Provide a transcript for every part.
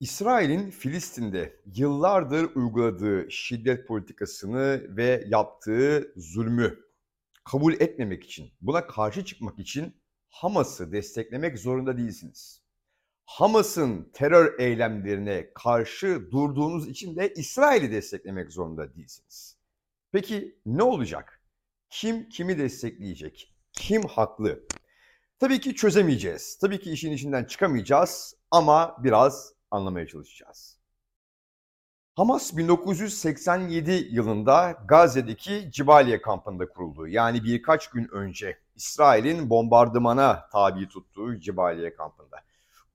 İsrail'in Filistin'de yıllardır uyguladığı şiddet politikasını ve yaptığı zulmü kabul etmemek için, buna karşı çıkmak için Hamas'ı desteklemek zorunda değilsiniz. Hamas'ın terör eylemlerine karşı durduğunuz için de İsrail'i desteklemek zorunda değilsiniz. Peki ne olacak? Kim kimi destekleyecek? Kim haklı? Tabii ki çözemeyeceğiz. Tabii ki işin içinden çıkamayacağız ama biraz anlamaya çalışacağız. Hamas 1987 yılında Gazze'deki Cibaliye kampında kuruldu. Yani birkaç gün önce İsrail'in bombardımana tabi tuttuğu Cibaliye kampında.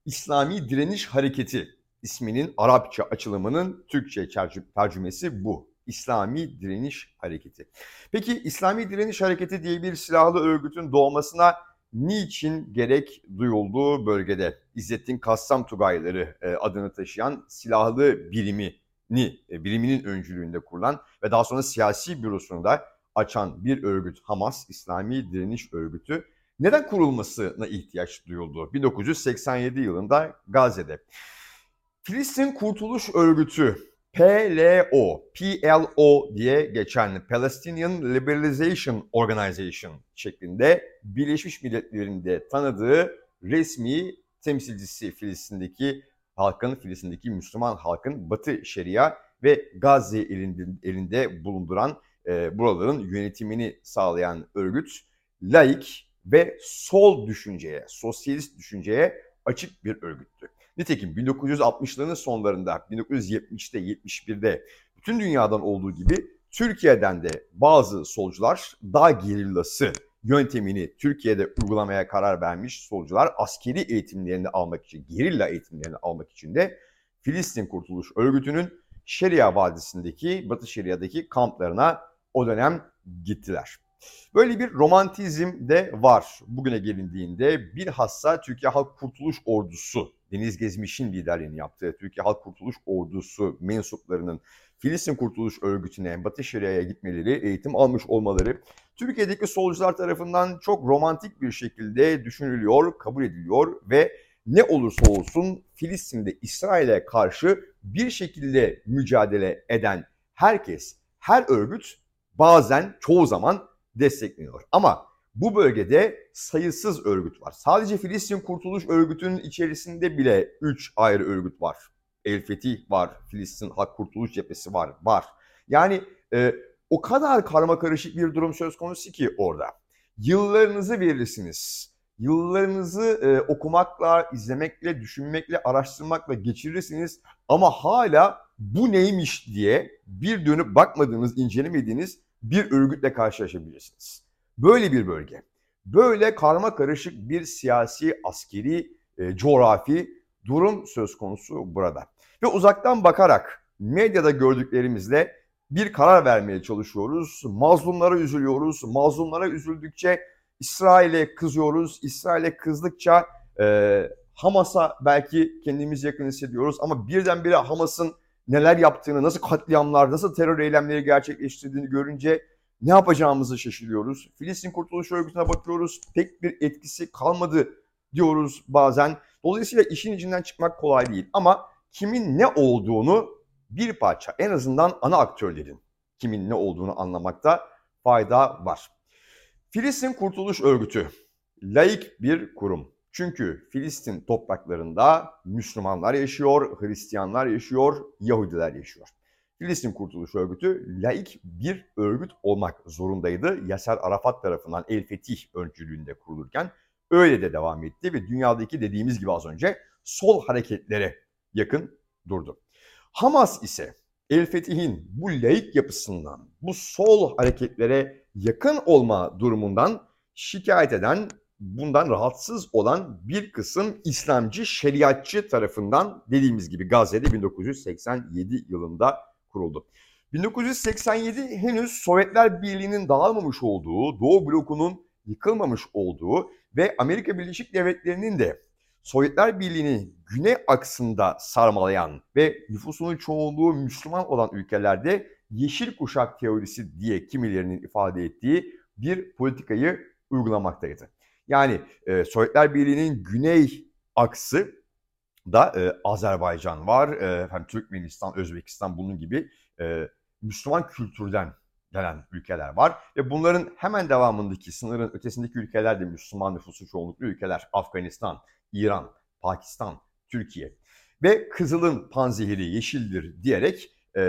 İslami Direniş Hareketi isminin Arapça açılımının Türkçe tercümesi bu. İslami Direniş Hareketi. Peki İslami Direniş Hareketi diye bir silahlı örgütün doğmasına niçin gerek duyulduğu bölgede İzzettin Kassam Tugayları e, adını taşıyan silahlı birimini, e, biriminin öncülüğünde kurulan ve daha sonra siyasi bürosunu da açan bir örgüt Hamas, İslami Direniş Örgütü neden kurulmasına ihtiyaç duyuldu? 1987 yılında Gazze'de. Filistin Kurtuluş Örgütü PLO, PLO diye geçen Palestinian Liberalization Organization şeklinde Birleşmiş Milletler'in de tanıdığı resmi temsilcisi Filistin'deki halkın, Filistin'deki Müslüman halkın Batı Şeria ve Gazze elinde, elinde bulunduran e, buraların yönetimini sağlayan örgüt laik ve sol düşünceye, sosyalist düşünceye açık bir örgüttü. Nitekim 1960'ların sonlarında, 1970'te, 71'de bütün dünyadan olduğu gibi Türkiye'den de bazı solcular daha gerillası yöntemini Türkiye'de uygulamaya karar vermiş solcular askeri eğitimlerini almak için, gerilla eğitimlerini almak için de Filistin Kurtuluş Örgütü'nün Şeria Vadisi'ndeki, Batı Şeria'daki kamplarına o dönem gittiler. Böyle bir romantizm de var bugüne gelindiğinde bilhassa Türkiye Halk Kurtuluş Ordusu Deniz Gezmiş'in liderliğini yaptığı Türkiye Halk Kurtuluş Ordusu mensuplarının Filistin Kurtuluş Örgütü'ne, Batı Şeria'ya gitmeleri, eğitim almış olmaları Türkiye'deki solcular tarafından çok romantik bir şekilde düşünülüyor, kabul ediliyor ve ne olursa olsun Filistin'de İsrail'e karşı bir şekilde mücadele eden herkes, her örgüt bazen çoğu zaman destekleniyor. Ama bu bölgede sayısız örgüt var. Sadece Filistin Kurtuluş Örgütü'nün içerisinde bile 3 ayrı örgüt var. El Fetih var, Filistin Halk Kurtuluş Cephesi var, var. Yani e, o kadar karma karışık bir durum söz konusu ki orada. Yıllarınızı verirsiniz. Yıllarınızı e, okumakla, izlemekle, düşünmekle, araştırmakla geçirirsiniz. Ama hala bu neymiş diye bir dönüp bakmadığınız, incelemediğiniz bir örgütle karşılaşabilirsiniz. Böyle bir bölge. Böyle karma karışık bir siyasi, askeri, e, coğrafi durum söz konusu burada. Ve uzaktan bakarak medyada gördüklerimizle bir karar vermeye çalışıyoruz. Mazlumlara üzülüyoruz. Mazlumlara üzüldükçe İsrail'e kızıyoruz. İsrail'e kızdıkça e, Hamas'a belki kendimiz yakın hissediyoruz. Ama birdenbire Hamas'ın neler yaptığını, nasıl katliamlar, nasıl terör eylemleri gerçekleştirdiğini görünce ne yapacağımızı şaşırıyoruz. Filistin Kurtuluş Örgütü'ne bakıyoruz. Pek bir etkisi kalmadı diyoruz bazen. Dolayısıyla işin içinden çıkmak kolay değil. Ama kimin ne olduğunu bir parça en azından ana aktörlerin kimin ne olduğunu anlamakta fayda var. Filistin Kurtuluş Örgütü laik bir kurum. Çünkü Filistin topraklarında Müslümanlar yaşıyor, Hristiyanlar yaşıyor, Yahudiler yaşıyor. Filistin Kurtuluş Örgütü laik bir örgüt olmak zorundaydı. Yaser Arafat tarafından El Fetih öncülüğünde kurulurken öyle de devam etti ve dünyadaki dediğimiz gibi az önce sol hareketlere yakın durdu. Hamas ise El Fetih'in bu laik yapısından, bu sol hareketlere yakın olma durumundan şikayet eden, bundan rahatsız olan bir kısım İslamcı şeriatçı tarafından dediğimiz gibi Gazze'de 1987 yılında kuruldu. 1987 henüz Sovyetler Birliği'nin dağılmamış olduğu, Doğu blokunun yıkılmamış olduğu ve Amerika Birleşik Devletleri'nin de Sovyetler Birliği'ni güney aksında sarmalayan ve nüfusunun çoğunluğu Müslüman olan ülkelerde yeşil kuşak teorisi diye kimilerinin ifade ettiği bir politikayı uygulamaktaydı. Yani e, Sovyetler Birliği'nin güney aksı da e, Azerbaycan var, e, efendim Türkmenistan, Özbekistan bunun gibi e, Müslüman kültürden gelen ülkeler var. Ve bunların hemen devamındaki, sınırın ötesindeki ülkeler de Müslüman nüfusu çoğunluklu ülkeler. Afganistan, İran, Pakistan, Türkiye. Ve Kızıl'ın panzehiri yeşildir diyerek e,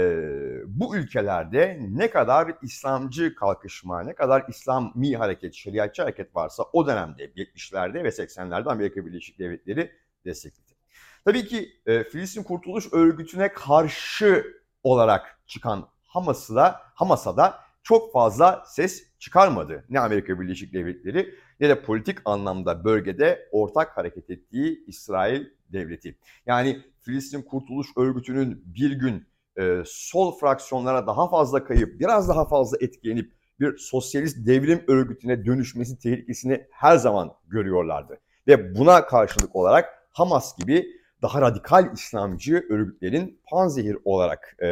bu ülkelerde ne kadar İslamcı kalkışma, ne kadar İslami hareket, şeriatçı hareket varsa o dönemde 70'lerde ve 80'lerde Amerika Birleşik Devletleri destekledi. Tabii ki e, Filistin Kurtuluş Örgütü'ne karşı olarak çıkan Hamas'ı da Hamas'a da çok fazla ses çıkarmadı. Ne Amerika Birleşik Devletleri ne de politik anlamda bölgede ortak hareket ettiği İsrail devleti. Yani Filistin Kurtuluş Örgütü'nün bir gün e, sol fraksiyonlara daha fazla kayıp, biraz daha fazla etkilenip bir sosyalist devrim örgütüne dönüşmesi tehlikesini her zaman görüyorlardı. Ve buna karşılık olarak Hamas gibi daha radikal İslamcı örgütlerin panzehir olarak e,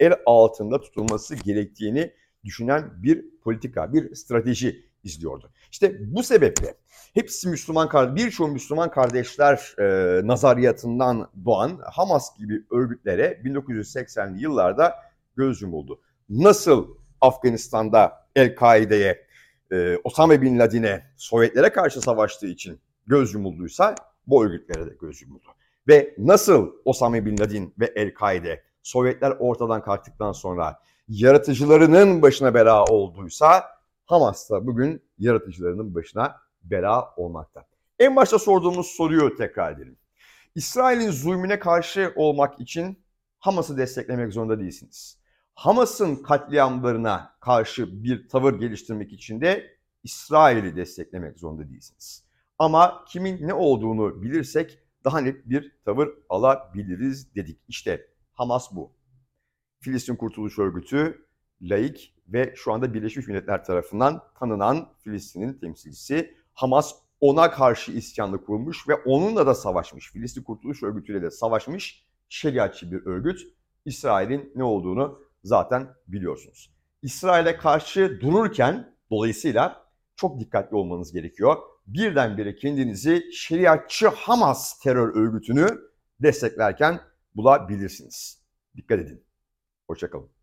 el altında tutulması gerektiğini düşünen bir politika, bir strateji izliyordu. İşte bu sebeple hepsi Müslüman, birçok Müslüman kardeşler e, nazariyatından doğan Hamas gibi örgütlere 1980'li yıllarda göz yumuldu. Nasıl Afganistan'da El-Kaide'ye, e, Osama Bin Laden'e, Sovyetlere karşı savaştığı için göz yumulduysa bu örgütlere de göz yumuldu. Ve nasıl Osama Bin Laden ve El-Kaide Sovyetler ortadan kalktıktan sonra yaratıcılarının başına bela olduysa Hamas da bugün yaratıcılarının başına bela olmakta. En başta sorduğumuz soruyu tekrar edelim. İsrail'in zulmüne karşı olmak için Hamas'ı desteklemek zorunda değilsiniz. Hamas'ın katliamlarına karşı bir tavır geliştirmek için de İsrail'i desteklemek zorunda değilsiniz. Ama kimin ne olduğunu bilirsek daha net bir tavır alabiliriz dedik. İşte Hamas bu. Filistin Kurtuluş Örgütü laik ve şu anda Birleşmiş Milletler tarafından tanınan Filistin'in temsilcisi. Hamas ona karşı isyanlı kurmuş ve onunla da savaşmış. Filistin Kurtuluş Örgütü ile de savaşmış şeriatçı bir örgüt. İsrail'in ne olduğunu zaten biliyorsunuz. İsrail'e karşı dururken dolayısıyla çok dikkatli olmanız gerekiyor. Birdenbire kendinizi şeriatçı Hamas terör örgütünü desteklerken bulabilirsiniz. Dikkat edin. Hoşçakalın.